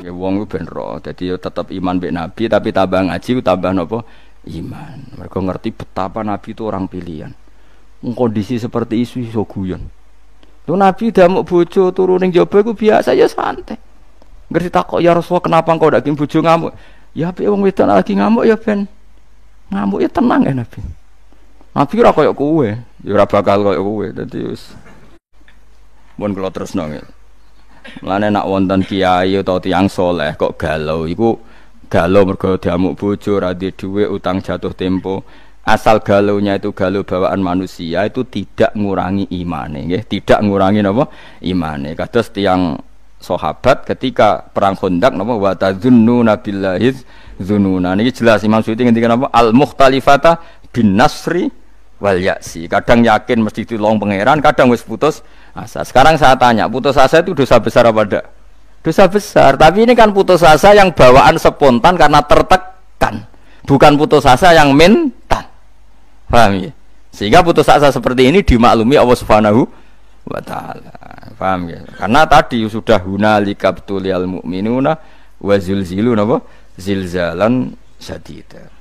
Ya wong ku ben ro, dadi yo tetep iman mbek Nabi tapi tambah ngaji tambah napa? Iman. Mereka ngerti betapa Nabi itu orang pilihan. Kondisi seperti isu iso guyon. Lu Nabi mau bojo turun ning jaba iku biasa ya santai. Ngerti takok ya Rasulullah kenapa engkau ndak bojo ngamuk? Ya ape wong wedok lagi ngamuk ya ben ngamuk ya tenang ya Nabi. Nabi ora koyo kowe, ya ora bakal koyo kowe. Dadi wis mun kula terusno ngene. Mulane nak wonten kiai atau tiang soleh kok galau iku galau mergo diamuk bojo ra duwe utang jatuh tempo. Asal galaunya itu galau bawaan manusia itu tidak ngurangi imane nggih, tidak ngurangi napa imane. Kados tiang sahabat ketika perang Khandaq napa wa tazunnuna billahi dzununa. Niki jelas Imam Suyuti ngendikan apa al mukhtalifata bin nasri wal yaksi. Kadang yakin mesti ditolong pangeran, kadang wis putus asa. Sekarang saya tanya, putus asa itu dosa besar apa enggak? Dosa besar, tapi ini kan putus asa yang bawaan spontan karena tertekan. Bukan putus asa yang mental. Paham ya? Sehingga putus asa seperti ini dimaklumi Allah Subhanahu wa taala. Paham ya? Karena tadi sudah hunalika al mu'minuna wa zulzilu napa? Zilzalan sadida.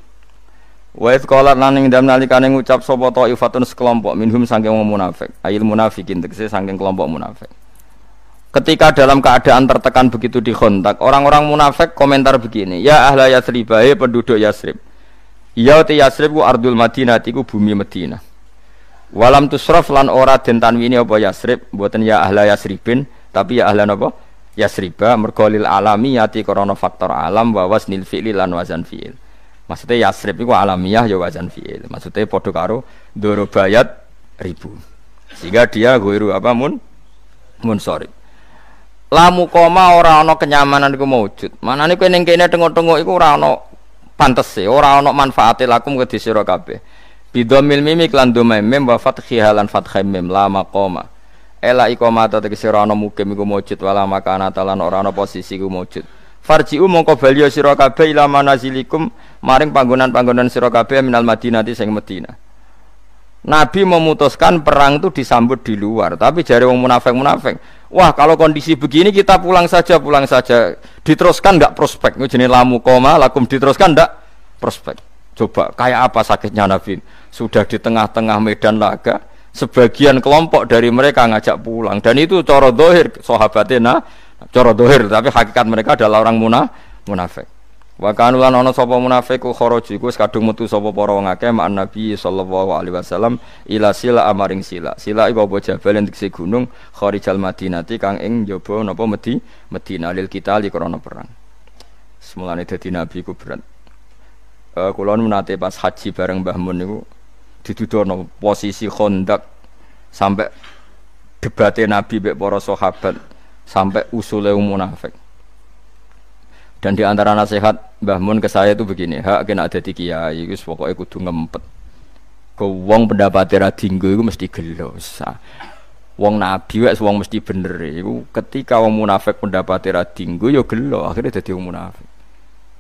Wa id qala lan ing dalem nalikane ngucap sapa taifatun sekelompok minhum saking wong munafik, ayil munafikin tegese saking kelompok munafik. Ketika dalam keadaan tertekan begitu di kontak, orang-orang munafik komentar begini, ya ahla Yasrib, ya penduduk Yasrib. Ya ti Yasrib ku ardul Madinah ku bumi Madinah. Walam tusraf lan ora den tanwini apa Yasrib, mboten ya ahla Yasribin, tapi ya ahla napa? Yasriba mergo lil alami yati korona faktor alam wa wasnil fi'li lan wazan fi'il. Maksudnya Yasrib itu alamiah ya wazan fi'il. Maksudnya podo karo dorobayat ribu. Sehingga dia guiru apa mun mun sorry. Lamu koma ora ana kenyamanan iku maujud. Manane kowe ning kene tengok-tengok iku ora ana pantese, ora ana manfaate lakum ke sira kabeh. Bidomil mimi klan mem wa fathiha lan fathai mim la maqama. Ela iqamata tegese ora ana mukim iku maujud wala makana talan ora ana posisi iku maujud. Farji'u mongko bali sira kabeh ila manazilikum maring panggonan-panggonan sira kabeh minal Madinati sing Madinah. Nabi memutuskan perang itu disambut di luar, tapi jari wong munafik-munafik, wah kalau kondisi begini kita pulang saja, pulang saja. Diteruskan enggak prospek? Jenis lamu koma, lakum diteruskan enggak prospek. Coba kayak apa sakitnya Nabi? Sudah di tengah-tengah medan laga, sebagian kelompok dari mereka ngajak pulang dan itu coro dohir sahabatnya cara dohir tapi hakikat mereka adalah orang munah munafik. Wa kanu lan ana sapa munafik ku kharaju iku kadung metu sapa para wong akeh mak nabi sallallahu alaihi wasallam ila sila amaring sila. Sila iku apa? Jabal dikse gunung kharijal madinati kang ing njaba napa? Medi medina lil kita li krana perang. Semulane dadi nabi ku berat. Uh, kula nate pas haji bareng Mbah Mun niku didudono posisi kondak sampai debatnya Nabi mbek para sahabat sampai usulnya munafik. Dan di antara nasihat Mbah Mun ke saya itu begini, hak kena ada di kiai, itu pokoknya kudu ngempet. Ke wong pendapat radinggo itu mesti gelo. Wong nabi wes wong mesti bener. Itu ketika wong munafik pendapat radinggo yo gelo, akhirnya jadi wong munafik.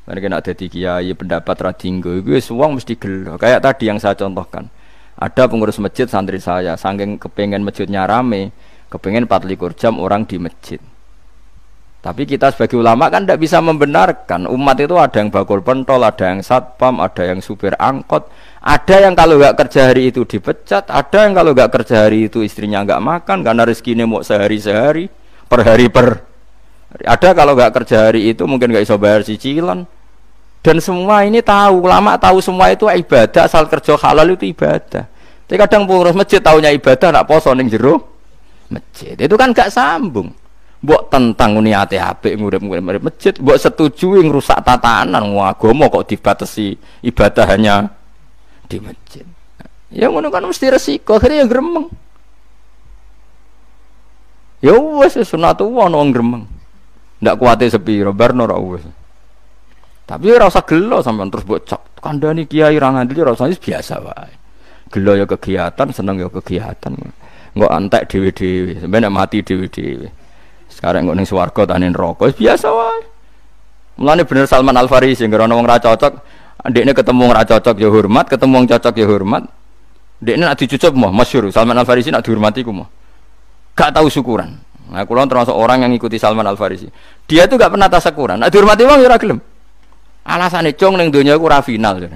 Karena kena ada di kiai pendapat radinggo itu wong mesti gelo. Kayak tadi yang saya contohkan. Ada pengurus masjid santri saya, saking kepengen masjidnya rame, kepengen 24 jam orang di masjid tapi kita sebagai ulama kan tidak bisa membenarkan umat itu ada yang bakul pentol, ada yang satpam, ada yang supir angkot, ada yang kalau nggak kerja hari itu dipecat, ada yang kalau nggak kerja hari itu istrinya nggak makan karena rezekinya mau sehari sehari, per hari per. Ada kalau nggak kerja hari itu mungkin nggak bisa bayar cicilan. Dan semua ini tahu, ulama tahu semua itu ibadah, asal kerja halal itu ibadah. Tapi kadang pengurus masjid tahunya ibadah, nak poso ning jero masjid. Itu kan gak sambung. Mbok tentang niate apik ngurip-ngurip masjid, mbok setuju rusak tatanan agama kok dibatasi ibadah hanya di masjid. Ya ngono kan mesti resiko, akhirnya ya gremeng. Ya wes sunatullah ono gremeng. Ndak kuate sepiro barno ora wis. Tapi ora usah gelo sampean terus mbok cok kandhani kiai ra ngandel ora usah biasa wae. Gelo ya kegiatan, seneng ya kegiatan nggak antek dewi dewi sebenarnya mati dewi dewi sekarang nggak ning swarga tanin rokok biasa wae mulane bener Salman Al Farisi nggak wong ra cocok ini ketemu ra cocok ya hormat ketemu wong cocok ya hormat ini nak dicucup mau masyur Salman Al Farisi nak dihormati ku mau gak tahu syukuran Nah, kulon termasuk orang yang ikuti Salman Al Farisi. Dia itu gak pernah tasakuran. Nah, dihormati wong ya gelem. Alasane cong ning donya iku ora final.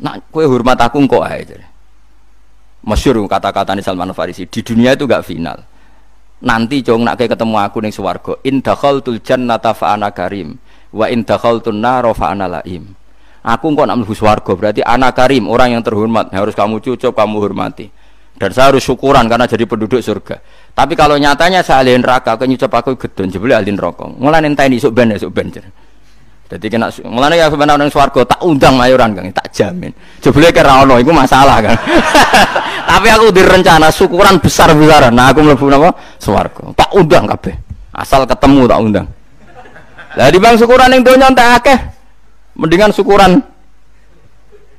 Nak kue hormat aku kok ae. Masyur kata-kata Salman Al Farisi. Di dunia itu gak final. Nanti cong nak ketemu aku ning swarga. In dakhaltul jannata fa karim wa in dakhaltun nar fa ana laim. Aku kok nak mlebu swarga berarti anak karim, orang yang terhormat. Harus kamu cucup, kamu hormati dan saya harus syukuran karena jadi penduduk surga. Tapi kalau nyatanya saya ahli neraka, aku nyucap aku gedon, jebule ahli neraka. Mulai nentah ini ben esuk ben. Jadi kena mulane ya sebenarnya orang swarga tak undang mayoran Kang, tak jamin. Jebule ke ra ono iku masalah kan. Tapi aku direncana syukuran besar-besaran. Nah, aku mlebu napa? Swarga. Tak undang kabeh. Asal ketemu tak undang. Lah di bang syukuran ning donya entek akeh. Mendingan syukuran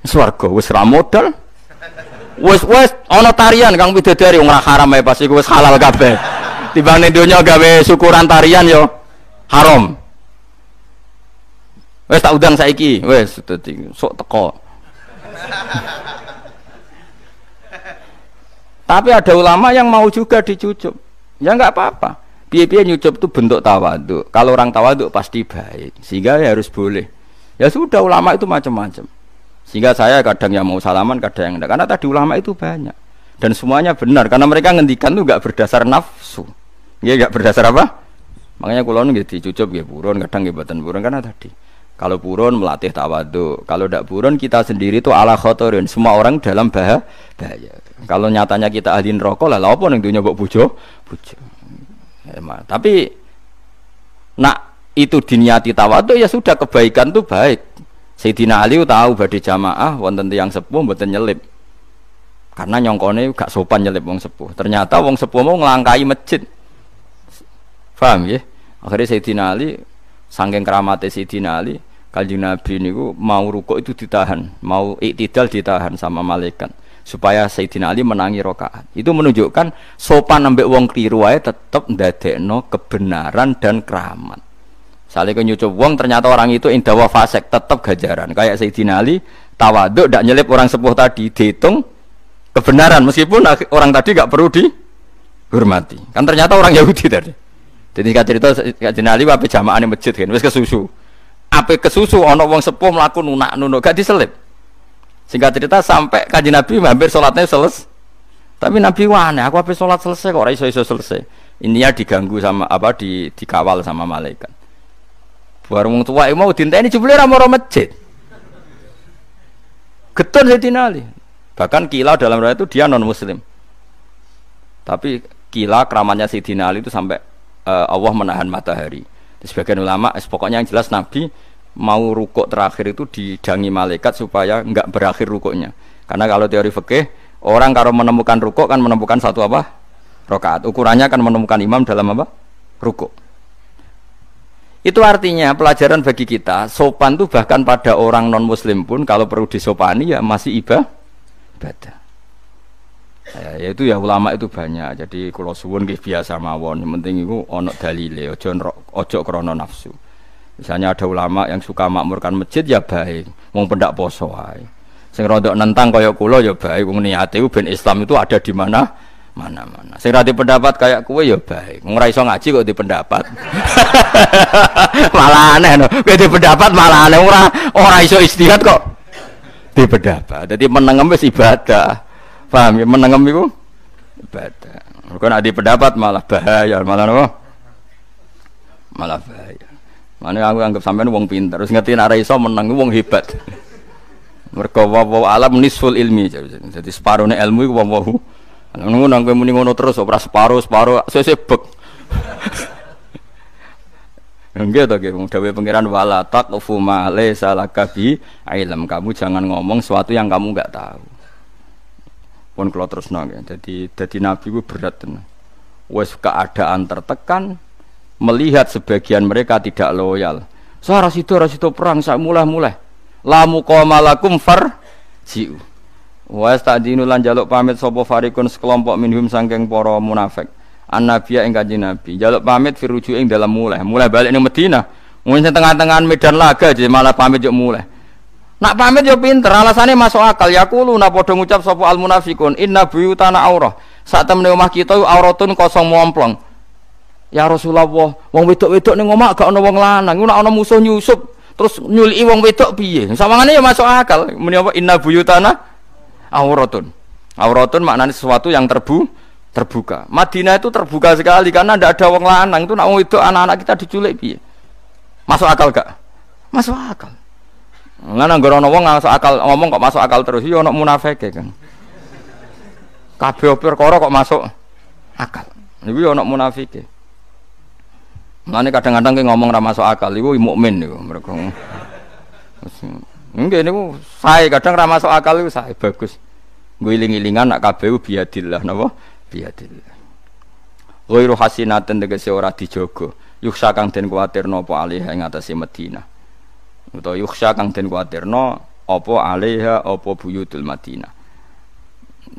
swarga wis ra modal. Wes wes ana tarian Kang Widodari wong haram ae pas iku wis halal kabeh. Ning donya gawe syukuran tarian yo haram. Wes tak udang saiki, wes dadi sok teko. Tapi ada ulama yang mau juga dicucup. Ya enggak apa-apa. Piye-piye nyucup itu bentuk tawaduk. Kalau orang tawaduk pasti baik. Sehingga ya harus boleh. Ya sudah ulama itu macam-macam. Sehingga saya kadang yang mau salaman, kadang yang enggak. Karena tadi ulama itu banyak. Dan semuanya benar. Karena mereka ngendikan itu enggak berdasar nafsu. Ya enggak berdasar apa? Makanya kulon gitu dicucup ya buron, kadang buatan buron. Karena tadi. Kalau buron melatih tawadu. Kalau tidak buron kita sendiri itu ala khotorin. Semua orang dalam bahaya. Kalau nyatanya kita ahli rokok lah, apa yang dunia buat bujo? Bujo. Ya, tapi nak itu diniati tawadu ya sudah kebaikan itu baik Sayyidina Ali tahu badhe jamaah wonten tiyang sepuh mboten nyelip. Karena nyongkone gak sopan nyelip wong sepuh. Ternyata wong sepuh mau ngelangkai masjid. Paham ya? Akhirnya Sayyidina Ali saking keramatnya Sayyidina Ali, Kanjeng Nabi niku mau rukuk itu ditahan, mau iktidal ditahan sama malaikat supaya Sayyidina Ali menangi rokaat. Itu menunjukkan sopan ambek wong keliru wae tetep ndadekno kebenaran dan keramat. Salih nyucup wong ternyata orang itu indawa fasek tetap gajaran. Kayak Sayyidina Ali tawaduk tidak nyelip orang sepuh tadi dihitung kebenaran meskipun orang tadi gak perlu dihormati. Kan ternyata orang Yahudi tadi. Jadi kata cerita Sayyidina Ali apa jamaah di masjid kan, wes kesusu. Apa kesusu ono wong sepuh melakukan nunak nunuk gak diselip. Singkat cerita sampai kaji Nabi hampir sholatnya selesai. Tapi Nabi wane, aku apa sholat selesai kok iso iso selesai. Ini ya diganggu sama apa di dikawal sama malaikat. Bareng tua mau dinteni jebule ra maro masjid. Getun Sayyidina Ali. Bahkan kila dalam riwayat itu dia non muslim. Tapi kila keramatnya Sayyidina Ali itu sampai uh, Allah menahan matahari. Sebagian ulama, es pokoknya yang jelas Nabi mau rukuk terakhir itu didangi malaikat supaya enggak berakhir rukuknya. Karena kalau teori fikih, orang kalau menemukan rukuk kan menemukan satu apa? Rokaat. Ukurannya kan menemukan imam dalam apa? Rukuk. Itu artinya pelajaran bagi kita, sopan tuh bahkan pada orang non muslim pun kalau perlu disopani ya masih ibadah. Ibadah. Ya, itu ya ulama itu banyak. Jadi kalau suwun biasa mawon, yang penting itu ono dalile, ojo ojo krono nafsu. Misalnya ada ulama yang suka makmurkan masjid ya baik, mau pendak poso ae. Sing nentang kaya kula ya baik, wong niate ben Islam itu ada di mana mana-mana. Sing rati pendapat kayak kue ya baik. Ora iso ngaji kok di pendapat. malah aneh no. Di pendapat malah aneh ora ora iso istihad kok di pendapat. Jadi menengem ibadah. Paham ya menengem iku ibadah. Kok nek di pendapat malah bahaya, malah apa? Malah bahaya. Mana aku anggap sampean wong pinter, terus ngerti nek ora iso meneng wong hebat. Mergo wa alam nisful ilmi. Jadi separuhnya ilmu iku wa Ngono nang kowe ngono terus ora separo-separo sesebek. Enggak to wong dawuh pangeran wala taqfu ma laysa laka ilm. Kamu jangan ngomong sesuatu yang kamu enggak tahu. Pun kalau terus nang jadi jadi nabi ku berat. Wes keadaan tertekan melihat sebagian mereka tidak loyal. Sara situ situ perang sak mulai-mulai. Lamu qamalakum far jiu. Wa stadinu lan jaluk pamit sapa farikun sekelompok minhum sangking para munafik. An nabiya ing Nabi. Jaluk pamit firuju ing dalam mulai. Mulai balik ning Madinah. Mungkin tengah-tengah medan laga aja malah pamit yo mulai. Nak pamit yo pinter, alasannya masuk akal. Ya kulo nak padha ngucap sapa al munafikun, inna buyutana aurah. Saat temen omah kita auratun kosong momplong. Ya Rasulullah, wong wedok-wedok ning omah gak ana wong lanang, nek ana musuh nyusup terus nyuliki wong wedok piye? Sawangane ya masuk akal. Muni apa inna buyutana auratun. Auratun maknanya sesuatu yang terbu terbuka. Madinah itu terbuka sekali karena tidak ada wong lanang itu nak wong wedok anak-anak kita diculik piye? Masuk akal gak? Masuk akal. Lah nang ana wong masuk akal ngomong kok masuk akal terus iya ana munafik kan. Kabeh perkara kok masuk akal. Niku ya ana munafike. Mulane kadang-kadang ki ngomong ra masuk akal iku mukmin niku mereka. Nggih niku sae kadang ra masuk akal iku sae bagus. Guling-ilingan nak kabeh biadillah napa? Biadillah. Ghairu hasinaten tegese ora dijogo. Yuksa kang den kuwatir napa alih ing atase Madinah. Utawa yuksa kang den kuwatirno apa alaiha apa buyutul Madinah.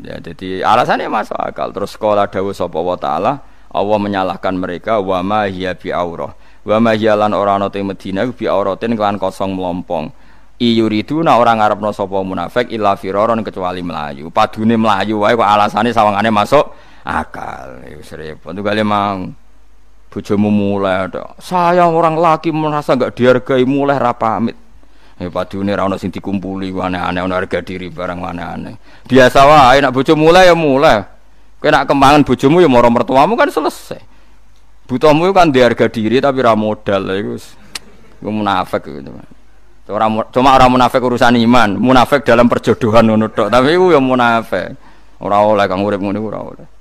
Ya, jadi alasannya masuk akal. Terus sekolah dawuh sapa wa taala, Allah menyalahkan mereka wa ma hiya bi aurah. Wa ma hiya lan ora ana te Madinah bi auratin kelan kosong melompong. Iyuridu na orang ngarepno sapa munafik illa firaron kecuali melayu. Padune melayu wae kok alasane sawangane masuk akal. Wis repot kali mang bojomu mulai Saya orang laki merasa enggak dihargai mulai ra pamit. Eh padune ra ono sing dikumpuli aneh-aneh ono harga diri barang aneh-aneh. Biasa wae nek bojo mulai ya mulai. Kowe nak kembangan bojomu ya moro mertuamu kan selesai. Butuhmu kan di harga diri tapi ra modal iku wis munafik gitu. Cuma orang munafik urusan iman, munafik dalam perjodohan ngono. Tapi iku ya munafik. Ora oleh kang urip ngono ora oleh.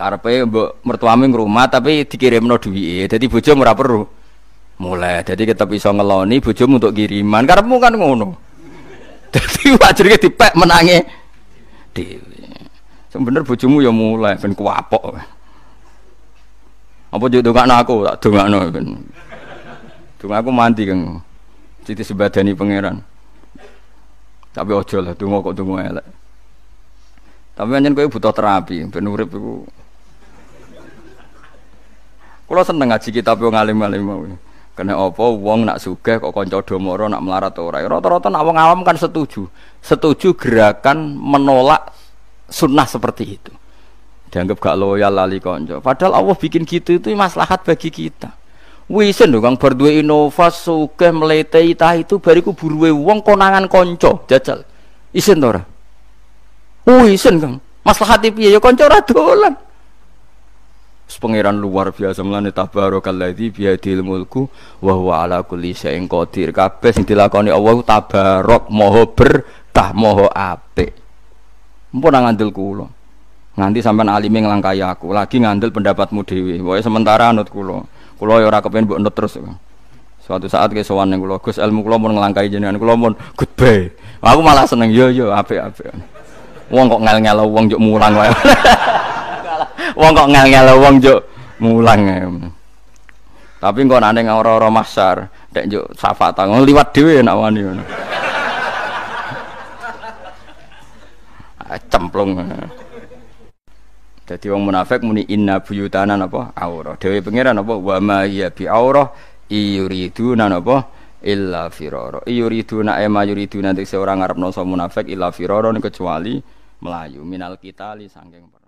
Karepe mbok mertuamu ngrumah tapi dikirimno duwike. Dadi bojomu ora perlu. Mulai jadi kita bisa ngeloni bojomu untuk kiriman. Karepmu kan ngono. Jadi wajarnya dipek menangi dewi sebener bojomu ya mulai ben kuapok. Apa juga dongakno aku? Tak dongakno ben. Dong aku mandi kan jadi sebadani pangeran. Tapi ojo lah donga kok donga elek. Tapi anjen kowe butuh terapi ben urip iku Kula seneng ngaji kitab wong alim-alim mau. Kena apa wong nak sugih kok kanca domoro nak melarat ora. Rata-rata nak wong awam kan setuju. Setuju gerakan menolak sunnah seperti itu. Dianggap gak loyal lali kanca. Padahal Allah bikin gitu itu maslahat bagi kita. Wisen dong kang berduwe inovas sugih mletei ta itu bariku buruwe wong konangan kanca jajal. Isen to? Wisen kang. Maslahat piye ya kanca ora dolan pangeran luar biasa melane tabarakalladzi biadil mulku wa huwa ala kulli syai'in qadir. Kabeh sing dilakoni Allah tabarok moho berkah moho apik. Mpun ngandel kula. Nganti sampean alime nglangkai aku lagi ngandel pendapatmu dhewe. Wae sementara anut kula. Kula ya ora kepen mbok nut terus. Suatu saat ke sowan ning kula Gus ilmu kula mun nglangkai jenengan kula mun goodbye. Aku malah seneng yo yo apik-apik wong kok ngel-ngel wong juk mulang wae wong kok ngel-ngel wong juk mulang tapi kok nane ora-ora masar nek juk safata liwat dhewe nek wani. Ngono ah, cemplung jadi wong munafik muni inna buyutana napa? Aurah. Dhewe pangeran napa? Wa ma ya bi aurah iyuriduna napa? Illa firara. Iyuriduna ema yuriduna nek seorang ngarepno munafik illa firara kecuali melayu. Minal kita li sangking